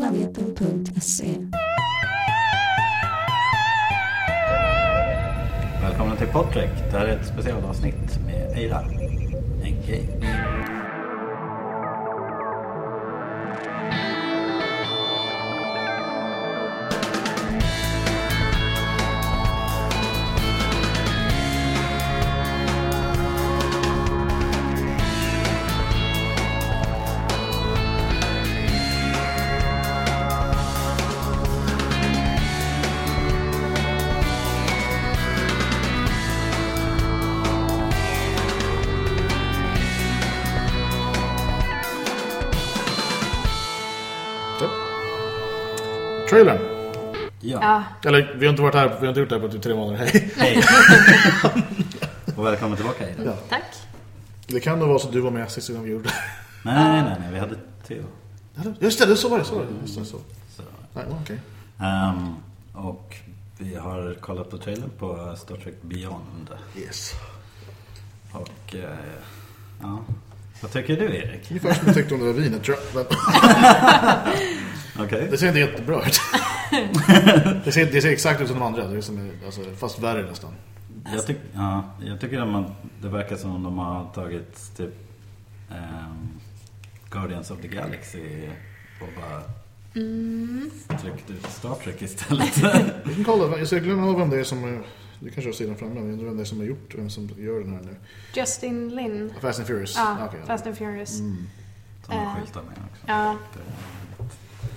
planeten.se. Välkomna till Podtrek. Det här är ett specialavsnitt med Eira. Engage. Trailern. Ja, Eller, vi har inte varit här, vi har inte gjort det här på typ tre månader. Hej. hej. Och välkommen tillbaka Eira. Ja. tack. Det kan nog vara så att du var med sista gången vi gjorde det. Nej, nej, nej, nej, vi hade Theo. Just det, så var det. Så var det. Just det, så. Så. Nej, okej. Ehm, och vi har kollat på trailern på Star Trek Beyond. Yes. Och eh, ja, vad tycker du Erik? Ungefär som jag tyckte om det där vinet, tror jag. Okej. det ser inte jättebra ut. det, ser, det ser exakt ut som de andra. Det är som, alltså, fast värre nästan. Jag, tyck, ja, jag tycker att man, det verkar som om de har tagit typ ehm, Guardians of the Galaxy och bara tryckt ut Star Trek istället. Vi kan kolla, jag ska glömma av vem det är som... är- Du kanske har sidan framme, men jag undrar vem det är som har gjort, vem som gör den här nu. Justin Lin. Fast and Furious. Ja, Okej, ja. Fast and Furious. Som de Eh. skyltar med också. Ja.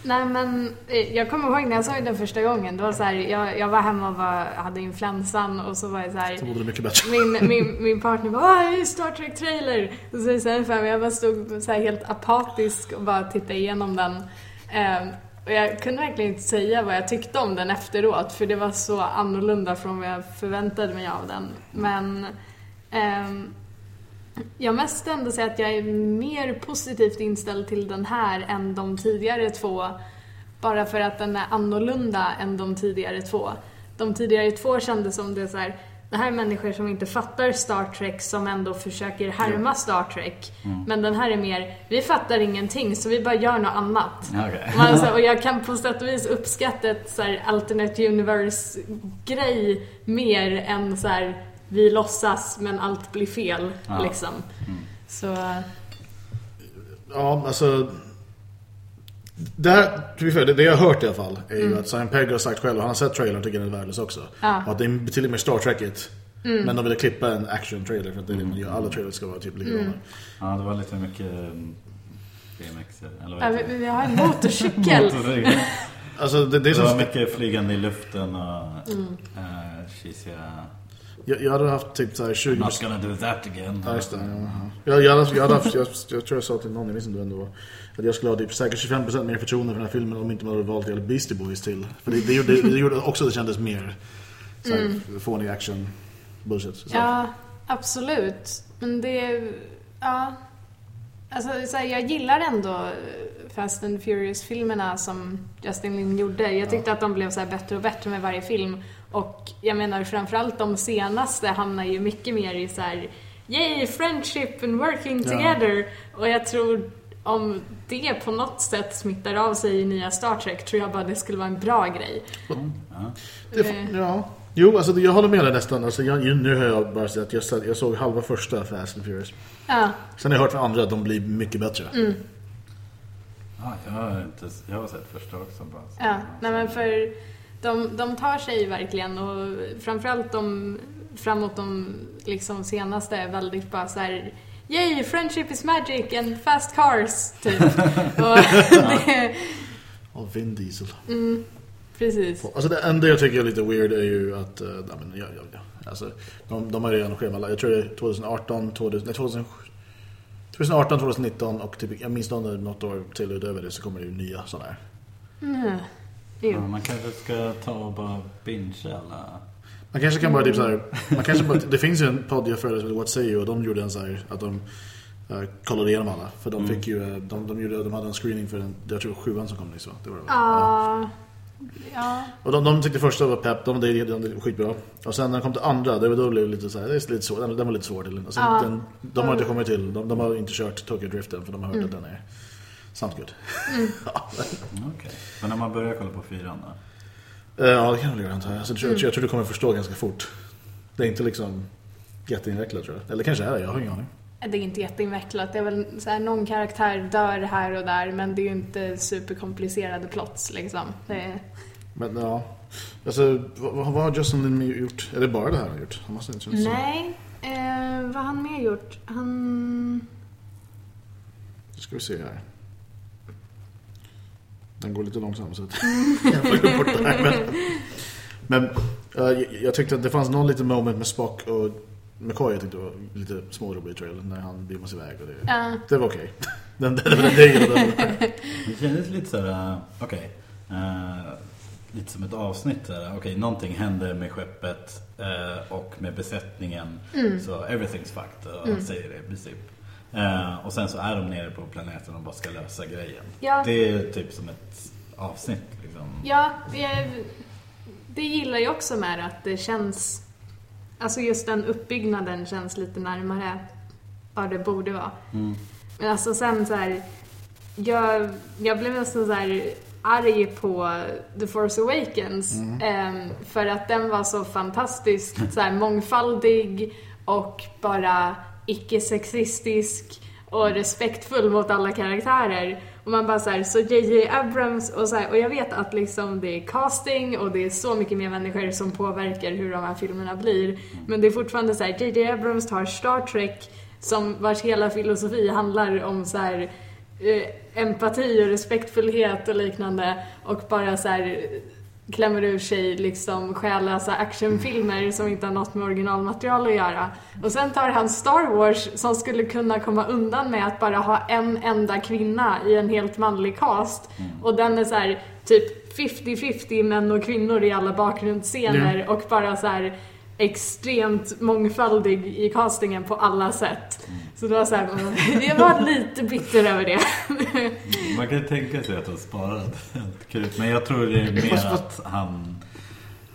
Nej men eh, jag kommer ihåg när jag såg den första gången. Det var så här, jag, jag var hemma och var, hade influensan och så var jag så här. Så det mycket bättre. Min, min, min partner bara Åh, Star Trek-trailer! Och så sen för mig, jag bara stod så här helt apatisk och bara tittade igenom den. Ehm, och jag kunde verkligen inte säga vad jag tyckte om den efteråt, för det var så annorlunda från vad jag förväntade mig av den. Men ehm, jag måste ändå säga att jag är mer positivt inställd till den här än de tidigare två. Bara för att den är annorlunda än de tidigare två. De tidigare två kändes som det är så här, det här är människor som inte fattar Star Trek som ändå försöker härma Star Trek. Men den här är mer, vi fattar ingenting så vi bara gör något annat. Men Alltså, och jag kan på sätt och vis uppskatta ett så här alternate universe-grej mer än så här vi låtsas men allt blir fel. Ja. Liksom. Så, Ja, alltså... Det, här, det, jag har hört i alla fall är ju att Simon Pegg har sagt själv, och han har sett trailern och tycker den är värdelös också. Ja. Och att det är betydligt mer Star Trekigt. Men de ville klippa en action-trailer för att det är det man gör. Alla trailers ska vara typ likadana. Ja, det var lite mycket mm, BMX eller ja, vad vi, heter det? vi har en motorcykel. Motorcykel. Alltså det, det är Det var som... mycket flygande i luften och Mm. eh, cheesiga Jag, jag hade haft typ så här 20 Not gonna do that again. Ja, just det. Ja. Jag, jag, hade, jag, hade haft, jag, jag tror jag sa till någon, jag minns inte vem det var. Att jag skulle ha typ säkert 25% mer förtroende för den här filmen om inte man hade valt Beastie Boys till. För det, det, gjorde, det gjorde också att det kändes mer så här, fånig action bullshit. Så. Ja, absolut. Men det... Ja. Alltså, så här, jag gillar ändå Fast and Furious-filmerna som Justin Lin gjorde. Jag tyckte att de blev så här bättre och bättre med varje film. Och jag menar framförallt de senaste hamnar ju mycket mer i så här Yay, friendship and working Ja. together. Och jag tror om det på något sätt smittar av sig i nya Star Trek tror jag bara det skulle vara en bra grej. Ja. Det, ja. Jo, alltså jag håller med dig nästan. Alltså, jag, nu har jag bara sett, jag, jag såg halva första Fast and Furious. Ja, Sen har jag hört från andra att de blir mycket bättre. Ja, jag, har inte, jag har sett första också bara. Ja, nej men för de, de tar sig verkligen och framförallt de framåt de liksom senaste är väldigt bara så här Yay, friendship is magic and fast cars, typ. och det, Av Vin Diesel. precis. Alltså det enda jag tycker är lite weird är ju att, uh, ja, men, ja, ja, ja. Alltså, de, de har redan schemalagt, jag tror det är 2018, 2000, nej, 2000, 2018, 2019 och typ, jag minns något år till utöver det så kommer det ju nya sådana här. Mm. Ja, man kanske ska ta och bara binge alla. Man kanske kan bara typ så här, man kanske bara, det finns ju en podd jag följer som heter What Say You och de gjorde en så här, att de uh, kollade igenom alla. För de fick ju, eh, de, de, gjorde, de hade en screening för den, jag tror sjuan som kom nyss va? Det var det, va? Ja, ja. Och de, de tyckte första var pepp, de, de, de, de skitbra. Och sen när de kom till andra, det var då blev det lite så här, det är lite svårt, den, den var lite svår till. Och sen, Ja. den, de har inte kommit till, de, de har inte kört Tokyo Drift än för de har hört att den är Sounds good. Ja, Okej. Men när man börjar kolla på fyran då? Eh, Ja, det kan jag väl göra antar jag. Alltså, jag, tror, jag tror du kommer förstå ganska fort. Det är inte liksom jätteinvecklat tror jag. Eller kanske är det, jag har ingen aning. Det är inte jätteinvecklat. Det är väl så här, någon karaktär dör här och där men det är ju inte superkomplicerade plots liksom. Det är... Men ja, alltså vad, vad har Justin Lin gjort? Är det bara det här han har gjort? Han måste inte Nej, eh, vad har han mer gjort? Han... Nu ska vi se här. Den går lite långsamt så att jag bort det här. Men, men eh, jag, jag tyckte att det fanns någon liten moment med Spock och McCoy jag tyckte var lite smårolig i trailern när han beamas iväg. Och det, Ja. det var okej. Den, den, den, det gillade jag. Det kändes lite så här, uh, okej. eh, lite som ett avsnitt där. Okej, någonting händer med skeppet eh, och med besättningen. Så everything's fucked. Och han säger det i princip. Eh, och sen så är de nere på planeten och bara ska lösa grejen. Ja. Det är typ som ett avsnitt liksom. Ja, det gillar jag också med att det känns... Alltså just den uppbyggnaden känns lite närmare vad det borde vara. Men alltså sen så här, jag, jag blev nästan så här arg på The Force Awakens. ehm, för att den var så fantastiskt så här, mångfaldig och bara icke-sexistisk och respektfull mot alla karaktärer. Och man bara såhär, så JJ Abrams och så här, och jag vet att liksom det är casting och det är så mycket mer människor som påverkar hur de här filmerna blir. Men det är fortfarande så här, JJ Abrams tar Star Trek som vars hela filosofi handlar om så här eh, empati och respektfullhet och liknande och bara så här klämmer ur sig liksom själlösa actionfilmer som inte har något med originalmaterial att göra. Och sen tar han Star Wars som skulle kunna komma undan med att bara ha en enda kvinna i en helt manlig cast. Och den är så här typ 50-50 män och kvinnor i alla bakgrundsscener och bara så här extremt mångfaldig i castingen på alla sätt. Så det var så här, jag var lite bitter över det. Man kan ju tänka sig att han sparade ett krut. Men jag tror det är mer att han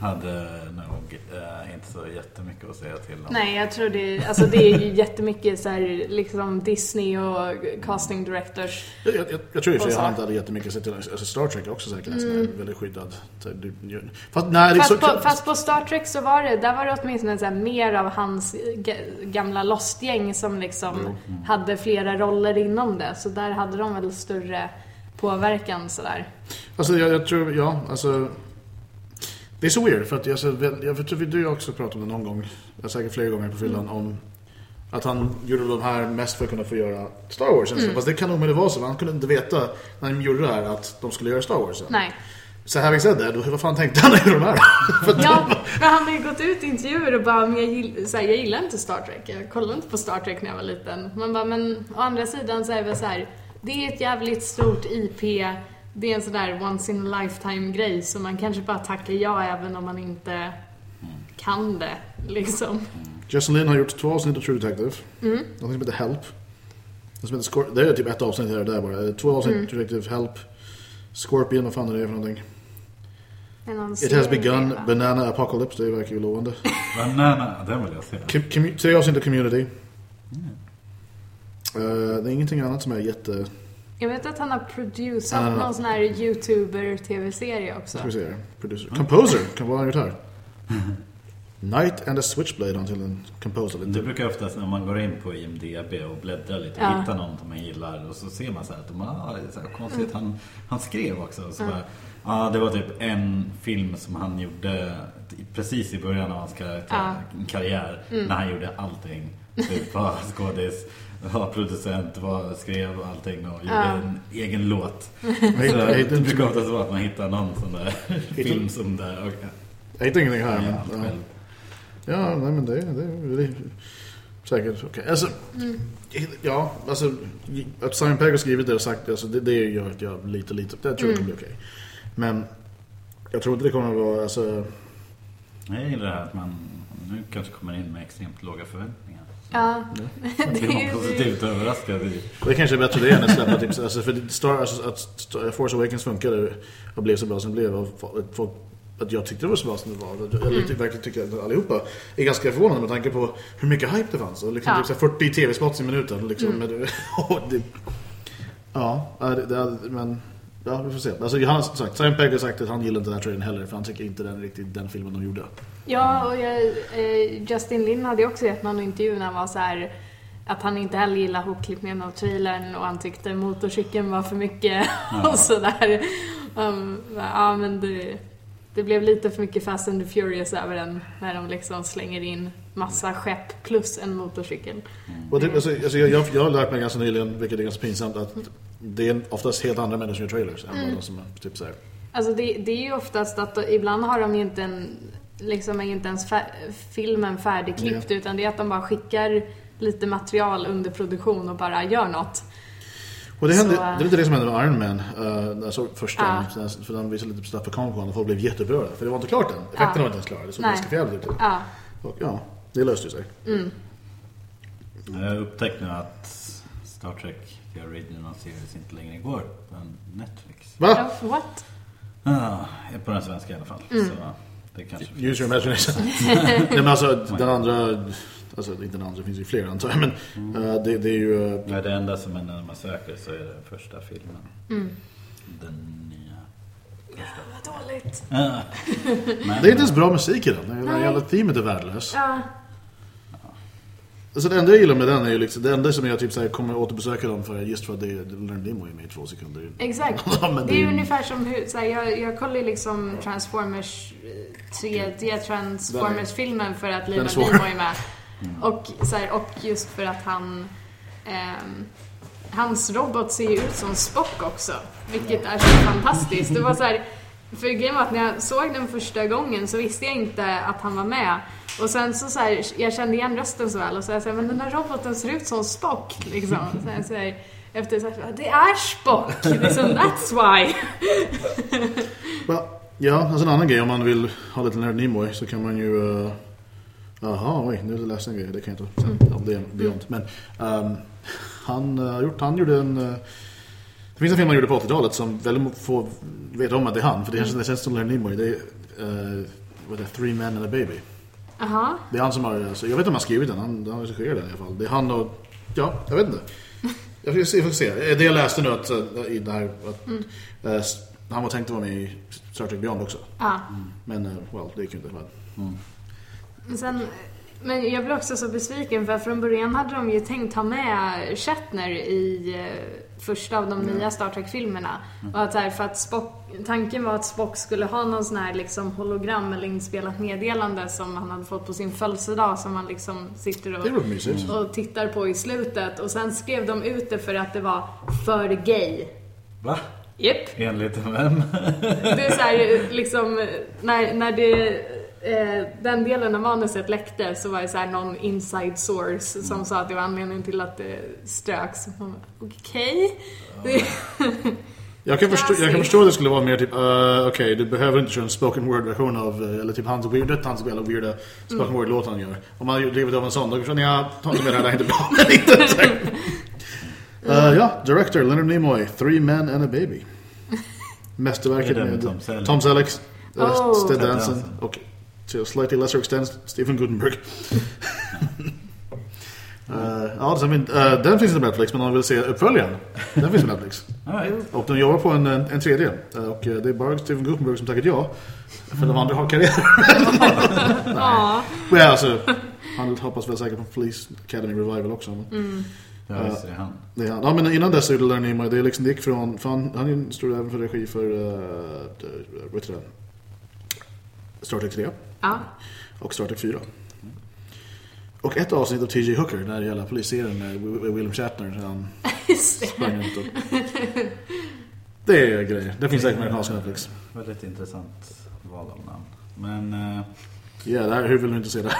hade nog eh, inte så jättemycket att säga till om. Nej, jag tror det, alltså det är ju jättemycket så här, liksom Disney och casting directors. Jag, jag, jag tror i och för sig han inte hade jättemycket att säga till. Alltså Star Trek är också säkert en som är väldigt skyddad. Så, du, fast, nej, är så, Fast på, fast på Star Trek så var det, där var det åtminstone så här, mer av hans ga- gamla Lost-gäng som liksom hade flera roller inom det. Så där hade de väl större påverkan sådär. Alltså jag, jag tror, ja, alltså Det är så weird för att jag, jag tror vi du också pratat om det någon gång Jag säkert flera gånger på fyllan Mm. om Att han gjorde de här mest för att kunna få göra Star Wars mm. Fast det kan nog det vara så, han kunde inte veta När de gjorde det här att de skulle göra Star Wars. Nej. Så having said that, då, vad fan tänkte han när de här? Ja, men han har ju gått ut i intervjuer och bara, men jag, gill, så här, jag gillar inte Star Trek. Jag kollade inte på Star Trek när jag var liten. Man bara, men å andra sidan så är det så här, det är ett jävligt stort IP. Det är en sån där once in a lifetime grej så man kanske bara tackar ja även om man inte kan det. Liksom. Justin Lin har gjort två avsnitt av True Detective Mm. Någonting som heter Help Det, som heter Scor- det är typ ett avsnitt här och där bara Två avsnitt Mm. True Detective Help Scorpion, vad fan är det för någonting? Det It has begun, va? Banana Apocalypse, det verkar ju lovande Banana, den vill jag se. Com- Tre avsnitt av Community Eh, Det är ingenting annat som är jätte... Jag vet att han har producerat Ah. någon sån här YouTuber-tv-serie också. Ska vi se. Producer. Composer, kan vara han gjort här? Knight and a Switchblade until en composer. Det brukar oftast när man går in på IMDB och bläddrar lite och Ja. hittar någon som man gillar och så ser man så här att de, ah, det är så här konstigt, han, han skrev också. Och så bara, ah, det var typ en film som han gjorde precis i början av hans kar- Ja. karriär när han gjorde allting. Typ var skådis, var producent, var skrev allting och gjorde Ja. en egen låt. Jag Så hittar, jag det brukar inte, oftast vara att man hittar någon sån där film som där. Och, jag hittar ingenting här. ja, Men, ja. själv. ja, nej men det, det, det är säkert okej. Alltså, ja, alltså att Simon Pegg har skrivit det och sagt det, alltså, det, det gör att jag lite, lite, jag tror det kommer bli okej. Men jag tror inte det kommer att vara, alltså, Jag gillar det här att man nu kanske kommer in med extremt låga förväntningar. Ja, det är positivt överraskad. i- det kanske är bättre det än att släppa typ, alltså, för Star, alltså, att Star, Force Awakens funkade och blev så bra som det blev och folk- att jag tyckte det var så bra som det var. Eller mm. verkligen tycker att allihopa är ganska förvånade med tanke på hur mycket hype det fanns. Och liksom Ja. typ så här 40 tv-spots i minuten. Liksom, Ja, ja, det, det, men ja, vi får se. Alltså, han har sagt, Simon Pegg har sagt att han gillar inte den här trailern heller för han tycker inte den riktigt den filmen de gjorde. Ja, och jag, eh, Justin Lin hade också gett någon intervju när han var så här att han inte heller gillar hopklippningen av trailern och han tyckte motorcykeln var för mycket och sådär. Um, ja, men det, det blev lite för mycket Fast and the Furious över den när de liksom slänger in massa skepp plus en motorcykel. Och det, alltså, alltså, jag, jag, jag har lärt mig ganska nyligen, vilket är ganska pinsamt, att det är oftast helt andra människor som gör trailers än Mm. de som är typ så här. Alltså det, det är ju oftast att ibland har de ju inte en, liksom inte ens fär, filmen färdigklippt utan det är att de bara skickar lite material under produktion och bara gör något. Och det, hände, Så, det är lite det som hände med Iron Man, uh, när jag såg första, Ja. sen- för den visade lite på Con och folk blev jätteupprörda. För det var inte klart än. Effekterna Ja. var inte ens klara. Det såg Nej. ganska förjävligt ut. Ja, Och ja, det löste ju sig. Jag har upptäckt nu att Star Trek The Original Series inte längre går på Netflix. Va? Oh, what? Ah, på den svenska i alla fall. Mm. Så det kanske Use your imagination. Nej men alltså den andra, alltså inte den andra, det finns ju fler antar jag. Men eh, det, det är ju... eh, Ja, det enda som är när man söker så är det första filmen. Mm. Den nya. Vad dåligt. Ah. Men, det är inte ens bra musik i den. Jävla teamet är värdelös. Ja, Alltså det enda jag gillar med den är ju liksom, det enda som jag typ så här, kommer återbesöka dem för just för att det är Leonard Nimoy med i två sekunder. exakt. Ja, Det är det- ungefär som hur, så här, jag, jag kollar liksom Transformers, eh, 3D Transformers-filmen för att är svår. Nimoy är med. Och, så här, och just för att han... ehm, hans robot ser ju ut som Spock också, vilket är så fantastiskt. Det var så här, för grejen var att när jag såg den första gången så visste jag inte att han var med. Och sen så, så här, jag kände igen rösten så väl och så jag sa men den här roboten ser ut som Spock liksom. Så jag, så här, efter så här, det är Spock! Liksom, that's why! Ja, alltså en annan grej om man vill ha lite Leonard Nimoy så kan man ju... Uh, oj, nu är det läst en grej. Det kan jag inte sen om det är Beyond. Men ehm, han, uh, gjort, han gjorde en... eh, det finns en film han gjorde på 80-talet som väldigt få vet om att det är han. För det känns, det känns som Leonard Nimoy. Det är, uh, vad är det, Three Men and a Baby. Jaha. Det är han som har, alltså, jag vet inte om han har skrivit den, han, han har regisserat den i alla fall. Det är han och, ja, jag vet inte. Jag får se, jag får se. Det jag läste nu att, eh, i det här, att eh, s- han var tänkt att vara med i Star Trek Beyond också. Ja. Men, uh, well, det gick ju inte. Men. Men Sen, men jag blev också så besviken för från början hade de ju tänkt ha med Shatner i eh, första av de nya Star Trek-filmerna. Och att här, för att Spock, tanken var att Spock skulle ha någon sån här liksom hologram eller inspelat meddelande som han hade fått på sin födelsedag som han liksom sitter och, och tittar på i slutet. Och sen skrev de ut det för att det var för gay. Va? Japp. Enligt vem? Det är så här, liksom, när, när det, eh, den delen av manuset läckte så var det så här någon inside source som sa att det var anledningen till att det ströks. Okej? Det- Jag kan, förstå, jag kan förstå att det skulle vara mer typ, uh, okej, du behöver inte köra en spoken word-version av, eh, eller typ hans weird, hans jävla weirda spoken word-låt han gör. Om man hade drivit av en sån, då känner jag, ta inte med det här, det är inte bra. Här. Uh, ja, director Leonard Nimoy, Three Men and a Baby. Mästerverket med Tom Selleck? Tom Selleck, Oh. Ted Danson. och till a slightly lesser extent Stephen Gutenberg. Uh, ja, sen, uh, den finns inte på Netflix, men om man vill se uppföljaren, den finns på Netflix. Right. Och de jobbar på en, en tredje. Eh, Och eh, det är bara Steven Gutenberg som tackat ja. För de andra har karriär. Ja. Men alltså, han hoppas väl säkert på Police Academy Revival också. men Ja, visst är det han. Det är han. Ja, men innan dess gjorde Leonard Nimoy, det är liksom, det gick från, för han, han stod även för regi för, uh, vad heter det? Star Trek 3 ja. och Star Trek 4. Och ett avsnitt av T.J. Hooker, den här jävla polisserien med Wi- William Shatner. när Han sprang runt och... Det är grejer. Det finns säkert på amerikanska Netflix. Väldigt intressant val av namn. Men eh, Här, hur vill du inte se det?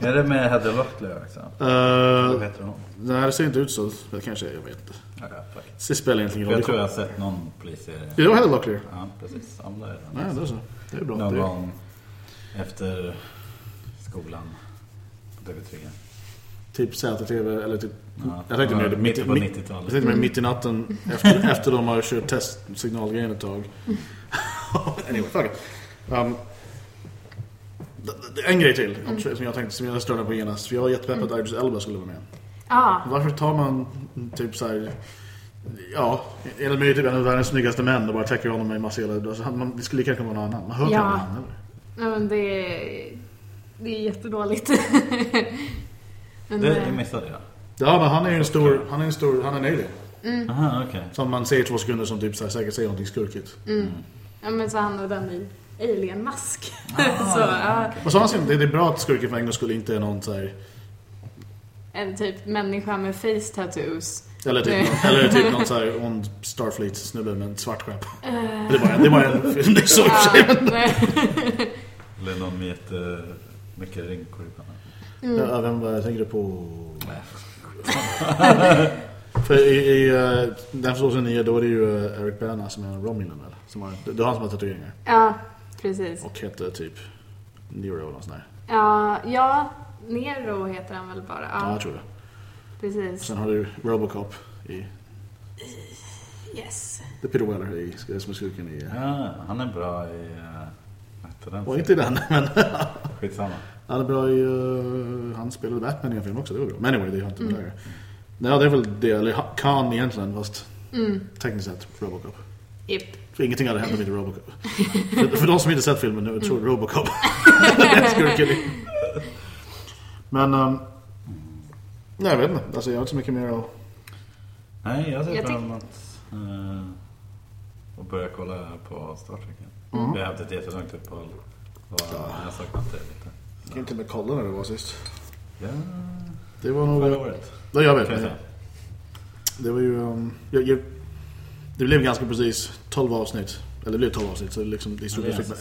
är det med Heather Locklear också? Uh, heter hon? nej, det ser inte ut så. Det kanske jag vet inte. Fuck. Det spelar egentligen ingen Jag roll. tror jag har sett någon polisserie. Ja, Heather Locklear. Ja, precis. Ja, är det Nej, är så. Det är bra. Någon Det gång efter skolan på TV3. Typ ZTV eller typ... Ja, Jag tänkte mer mitten på mitt- 90-talet. Jag tänkte mig mitt i natten efter, efter de har kört testsignalgrejen ett tag. anyway, fuck it. Um, en grej till som jag tänkte som jag störde på genast. För jag var jättepeppad att Idris Elba skulle vara med. Ja. Varför tar man typ så här Ja, enligt mig är typ en av världens snyggaste män och bara täcker honom med massa hela... Alltså, man, det skulle lika gärna vara någon annan. Man hör Ja. ja. han, eller? Nej men det är, det är jättedåligt. men, Det, eh, det missade jag. Ja, men han är ju en stor... Han är en stor... Han är en alien. Aha, okej. Som man ser i två sekunder som typ så här, säkert säger någonting skurkigt. ja men så han och den i alien-mask. så Och så han sin- det är bra att skurken för en gångs skull inte är någon så här... en typ människa med face tattoos. Eller typ, någon, eller typ någon så här ond Starfleet-snubbe med en svart skepp. Det är bara, det bara en... Det är så och. Ja. Eller någon med jättemycket rynkor i pannan. Mm. Ja, vem vad tänker du på? För i, i uh, den för 2009 då är det ju eh, Eric Bana som är en Romulan eller? Som har, det är han som har tatueringar. ja, precis. Och hette typ Nero eller något sånt där. Ja, ja, Nero heter han väl bara. Ja, Ja, jag tror det. precis. Sen har du Robocop i Yes. The Peter Weller i som är skurken i... eh, Ja, han är bra i... Uh, vad heter den? Och inte i den, men Skitsamma. han är bra i... eh, han spelade Batman i en film också, det var bra. Men anyway, det har inte med det att göra. Nej, det är väl det, eller ha- Khan egentligen, fast tekniskt sett Robocop. Japp. För ingenting hade hänt om inte Robocop. för, för de som inte sett filmen nu tror Robocop. Men... Um, nej, jag vet inte. Alltså, jag har inte så mycket mer att... Nej, jag ser Jag fram emot uh, att börja kolla på Star Trek igen. Mm. Vi har haft ett jättelångt uppehåll. Och jag har saknat det lite. Jag kan inte med kolla när det var sist. Ja, Det var nog... förra året. Ja, jag vet. Jag. Det var ju... Um, jag, jag, det blev ganska precis 12 avsnitt. Eller det blev 12 avsnitt, så det liksom, det är Ja, stort.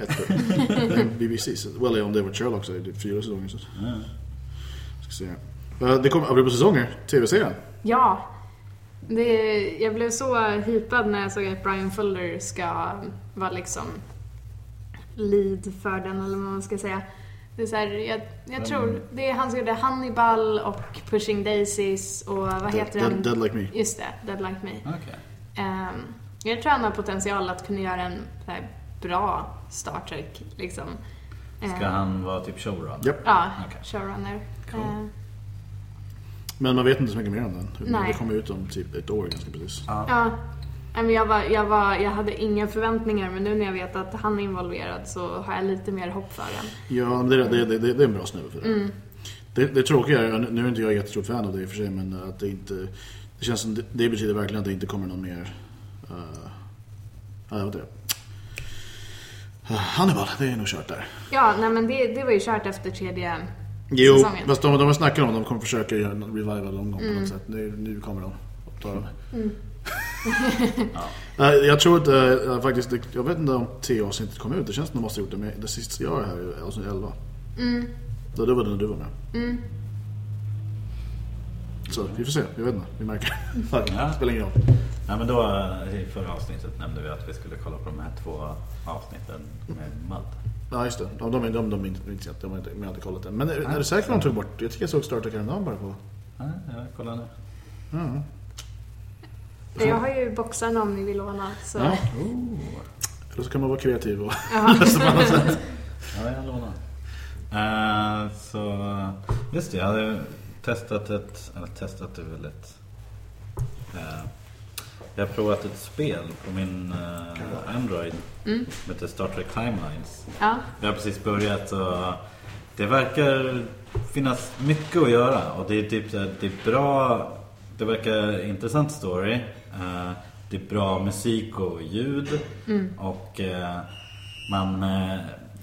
Ett, det är BBC. så- Well, om det var Sherlock så är det fyra säsonger. Så. Ja. Ska se. Eh, Det kommer, apropå säsonger, tv-serien. Ja. Det, jag blev så hypad när jag såg att Brian Fuller ska vara liksom lead för den, eller vad man ska säga. Det är så här, jag, jag tror, det är han som gjorde Hannibal och Pushing Daisies och vad heter Dead, den? Dead Like Me. Just det, Dead Like Me. Okej. Ehm, jag tror han har potential att kunna göra en här, bra Star Trek, liksom. Ska Ehm, han vara typ showrunner? Japp. Ja, Okej. showrunner. Cool. Ehm, Men man vet inte så mycket mer om den. Nej. Det kommer ut om typ ett år ganska precis. Ja. Men jag, var, jag, var, jag hade inga förväntningar men nu när jag vet att han är involverad så har jag lite mer hopp för den. Ja, det, det, det, det, det är en bra snubbe för det. Det, det tråkiga är, nu är inte jag jättestort fan av det i och för sig, men att det inte... Det känns som, det, det betyder verkligen att det inte kommer någon mer... Uh, ja. Uh, Hannibal, det är nog kört där. Ja, nej men det, det var ju kört efter tredje Jo, säsongen. fast de, de har snackat om att de kommer försöka göra en revival någon gång på något sätt. Nu, nu kommer de att ta dem. Eh, jag tror att eh, faktiskt, det, jag vet inte om tio avsnittet kom ut. Det känns som de måste ha gjort det med det sista jag har här är avsnitt 11. Mm. Då, det var det när du var med. Så vi får se, jag vet inte, vi märker. Fuck, Ja. spelar ingen roll. Nej, men då eh, i förra avsnittet nämnde vi att vi skulle kolla på de här två avsnitten med Mud. Ja just det, de, de, de, de, de, är inte- inte de har inte, de har inte kollat den. Men är, är det säkert att de tog bort? Jag tycker jag såg Star Trek häromdagen bara på. Ja, jag kollar nu. Mm. Jag har ju boxarna om ni vill låna. Så. Ja. Oh. Eller så kan man vara kreativ och Ja. lösa på annat sätt. Ja, jag lånar. Uh, så, just det, jag hade testat ett, eller testat det väl ett, eh, jag har provat ett spel på min eh, Android som heter Star Trek Timelines. Ja. Jag har precis börjat och det verkar finnas mycket att göra och det är typ det är bra, det verkar intressant story. Eh, Det är bra musik och ljud och eh, man eh,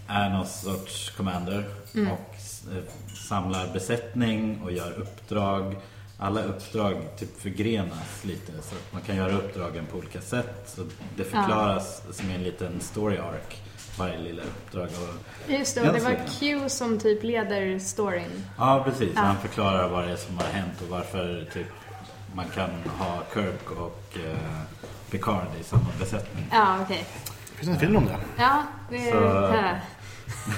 är någon sorts commander och eh, samlar besättning och gör uppdrag. Alla uppdrag typ förgrenas lite så att man kan göra uppdragen på olika sätt. Så det förklaras som en liten story arc, varje lilla uppdrag. Och, Just det, och det var Q som typ leder storyn. ja, precis. Ja. Han förklarar vad det är som har hänt och varför typ, man kan ha Kirk och eh, Picard i samma besättning. Ja, okej. Det finns en film om det. Ja, det är... Så- Äh.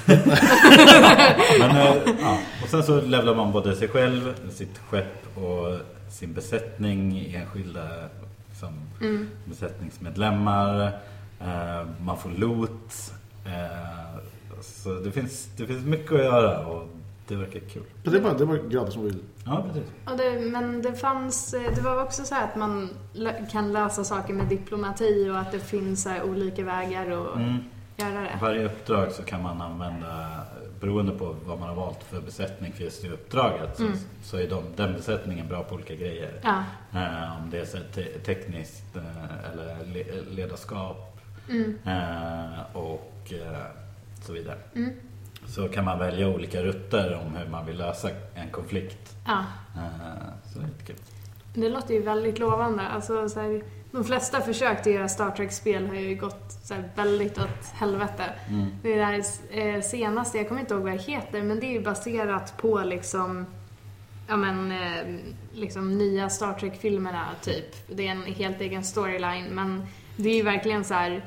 Men, eh, ja. Och sen så levlar man både sig själv, sitt skepp och sin besättning i enskilda liksom, besättningsmedlemmar. Eh, man får loot. Eh, så det finns, det finns mycket att göra och det verkar kul. Men det var, det var grabbar som vill. Ja, precis. Och det, men det fanns, det var också så här att man kan lösa saker med diplomati och att det finns så olika vägar att Mm. göra det. Varje uppdrag så kan man använda, beroende på vad man har valt för besättning för just det uppdraget, så, Mm. så är de, den besättningen bra på olika grejer. Ja. Eh, om det är så te- tekniskt eh, eller le- ledarskap Mm. eh, och eh, så vidare. Mm. Så kan man välja olika rutter om hur man vill lösa en konflikt. Ja. Eh, så det är lite kul. Det låter ju väldigt lovande. Alltså, så här, de flesta försök till att göra Star Trek-spel har ju gått så här, väldigt åt helvete. Mm. Det där eh, senaste, jag kommer inte ihåg vad det heter, men det är ju baserat på liksom Ja men, eh, liksom nya Star Trek-filmerna typ. Det är en helt egen storyline, men det är ju verkligen så här.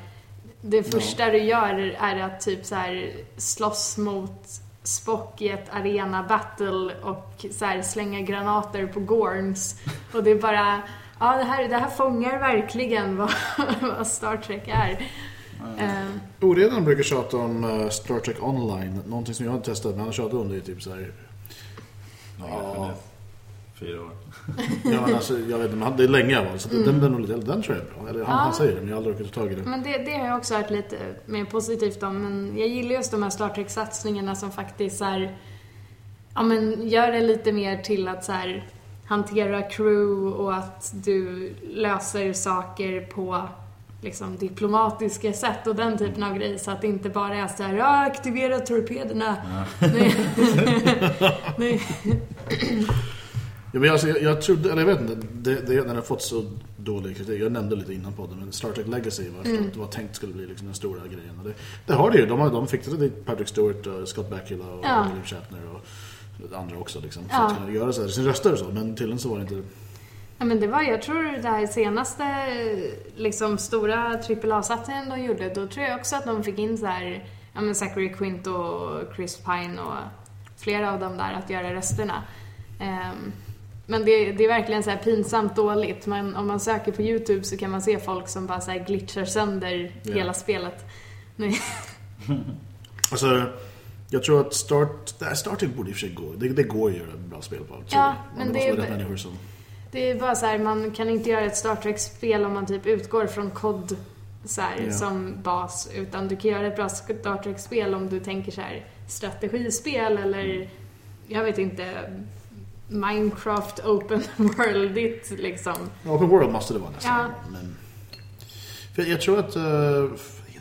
Det första du gör är att typ så här slåss mot Spock i ett arena-battle och så här slänga granater på Gorns. Och det är bara, ja det här, det här fångar verkligen vad, vad Star Trek är. Eh, Oredan brukar tjata om eh, Star Trek Online. Någonting som jag har testat, men han har tjatat om det i typ så här. Ja. Ja. Fyra år. Ja, men alltså, jag vet inte, det är länge va? Så den, den, den, den tror jag är bra. Eller han, Ja. han säger det, men jag har aldrig orkat ta tag i det. Men det, det har jag också hört lite mer positivt om. Men jag gillar just de här Star Trek-satsningarna som faktiskt så här, ja, men gör det lite mer till att så här, hantera crew och att du löser saker på liksom, diplomatiska sätt och den typen av grejer. Så att det inte bara är så här, ja, aktivera torpederna. Nej. Nej. Ja, men alltså, jag, jag trodde, eller jag vet inte, det, det, den har fått så dålig kritik. Jag nämnde lite innan podden, men Star Trek Legacy var, Mm. det var tänkt skulle bli liksom den stora grejen. Det, det har det ju. De, de fick det Patrick Stewart, och Scott Bakula och Ja. William Shatner och andra också. Liksom, för Ja. att kunna göra så här, sin röster och så. Men tydligen så var det inte... Ja, men det var, jag tror det här senaste liksom, stora AAA-satsningen de gjorde, då tror jag också att de fick in så här, ja men Zachary Quint och Chris Pine och flera av dem där att göra rösterna. Ehm, men det, det är verkligen så här pinsamt dåligt. Men om man söker på YouTube så kan man se folk som bara så här glitchar sönder Ja. hela spelet. Alltså, jag tror att Start, nej, Star Trek borde i och för sig gå. Det, det går att göra ett bra spel på. Ja, men det är- människor som... Det är bara så här, man kan inte göra ett Star Trek-spel om man typ utgår från kod så här, Ja. som bas. Utan du kan göra ett bra Star Trek-spel om du tänker så här strategispel eller jag vet inte Minecraft Open World-igt liksom. Open World måste det vara nästan. Ja. Men, för jag tror att eh,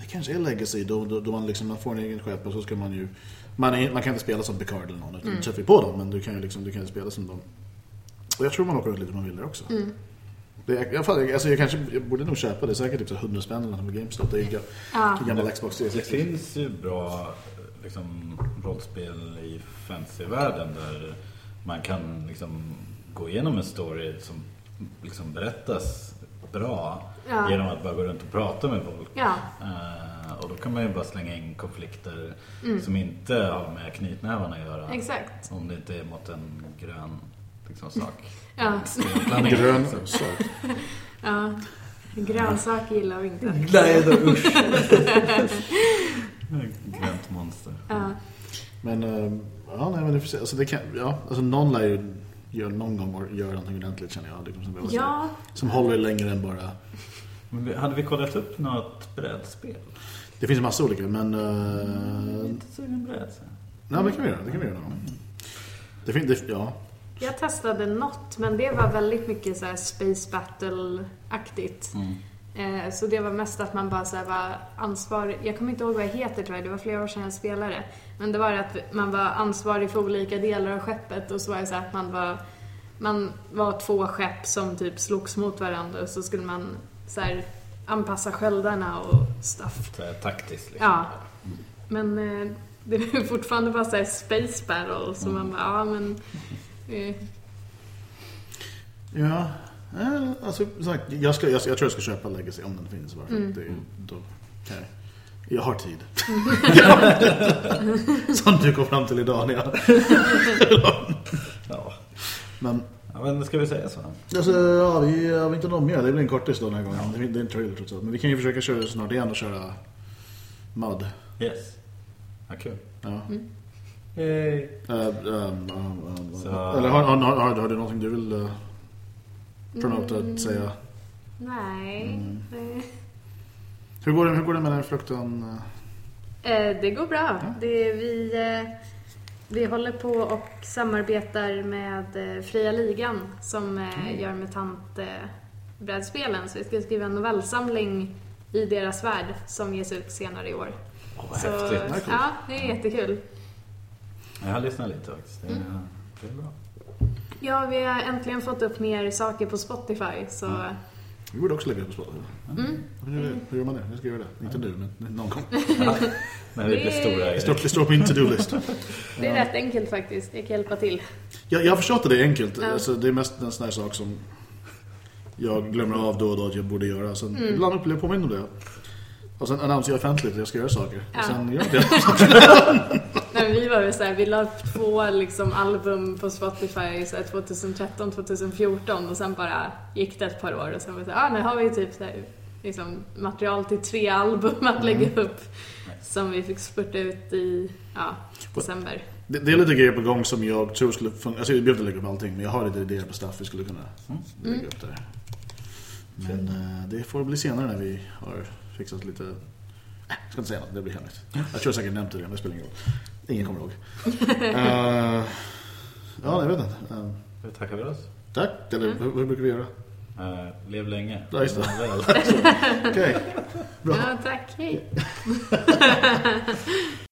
det kanske är Legacy då, då, då man, liksom, man får en egen skepp och så ska man ju... Man, är, man kan inte spela som Picard eller någon, utan Mm. du på dem men du kan ju liksom, du kan ju spela som dem. Och jag tror man åker runt lite om man vill där också. Mm. Det, jag, fan, alltså, jag kanske jag borde nog köpa det, säkert typ så 100 spänn eller något på GameStop. Det är ju Ja. gammal Xbox Det 360. finns ju bra liksom, rollspel i fantasyvärlden där man kan liksom, gå igenom en story som liksom, berättas bra Ja. genom att bara gå runt och prata med folk. Ja. Eh, och då kan man ju bara slänga in konflikter Mm. som inte har med knytnävarna att göra. Exakt. Om det inte är mot en grön liksom, sak. Ja. Spelplanet, Grön sak. ja. Grönsaker gillar vi inte. Nej, då, usch. Grönt monster. Ja. Men, eh, ja, nej, men det, får se. alltså, det kan, ja, alltså någon lär ju göra någon gång göra någonting ordentligt känner jag. Liksom, som, ja. som håller längre än bara... Men vi- Hade vi kollat upp något brädspel? Det finns massa olika, men... Uh, Inte sugen brädspel. nej, det kan vi göra. Det kan vi göra. Det finns, det, ja. Jag testade något, men det var väldigt mycket så här Space Battle-aktigt. Mm. Eh, Så det var mest att man bara så var ansvarig. Jag kommer inte ihåg vad jag heter tror jag, det var flera år sedan jag spelade. Men det var att man var ansvarig för olika delar av skeppet och så var det så här att man var, man var två skepp som typ slogs mot varandra och så skulle man så här anpassa sköldarna och stuff. Taktiskt liksom. Ja. Men eh, det är fortfarande bara så här space battle så man bara, ja men... Eh, Ja, eh, alltså, sagt, jag, ska, jag, jag tror jag ska köpa Legacy om den finns. Varför? Mm. Det, då, kan jag, har tid. Som du kom fram till idag. När jag, Ja. men ja, men ska vi säga så? alltså, ja, vi har inte något mer. Det blir en kortis då den här gången. Det, är- det är en trailer trots allt. Men vi kan ju försöka köra snart igen och köra MUD. Yes. Ja, kul. Ja. Yay. Eh, ehm, ehm, ehm, Så- Eller har, har, har, har, har du någonting du vill uh, promota att säga? Nej. Mm. det- Hur går det, hur går det med den frukten? eh? Det går bra. Det, vi, eh, vi håller på och samarbetar med eh, Fria Ligan som eh, gör MUTANT-brädspelen. Så vi ska skriva en novellsamling i deras värld som ges ut senare i år. Åh, vad Så, häftigt. coolt. ja, det är jättekul. Jag har lyssnat lite faktiskt. Det är, det är bra. Ja, vi har äntligen fått upp mer saker på Spotify. Så Vi borde också lägga upp på Spotify. mm. Hur, gör- hur gör man det? Jag ska göra det. Inte nu, men någon gång. Ja. När det blir stora Det står, det står på min to-do-list. det är rätt enkelt faktiskt. Jag kan hjälpa till. Jag, jag har förstått att det är enkelt. Ja. Alltså, det är mest en sån här sak som jag glömmer av då och då att jag borde göra. Sen Mm. ibland blir jag påmind om det. Och sen annonserar jag offentligt att jag ska göra saker. Ja. Och sen gör jag det. Men vi var väl så här, vi la upp två liksom, album på Spotify så här, 2013, 2014 och sen bara gick det ett par år och sen var det så här, ah, nu har vi typ så här, liksom, material till tre album att lägga upp som vi fick spurta ut i ja, december. det. Det är lite grejer på gång som jag tror skulle fungera. Alltså, jag behöver inte lägga upp allting, men jag har lite idéer på stuff vi skulle kunna lägga upp där. Men eh, det får bli senare när vi har fixat lite... Jag ska inte säga något, det blir hemligt. Jag tror säkert nämnt det redan, det spelar ingen roll. Ingen kommer ihåg. Eh, ja, jag vet inte. Eh, Hur tackar vi oss? tack, eller hur, hur brukar vi göra? Uh, lev länge. Ja, just det. Okej. Bra. Ja, tack, hej!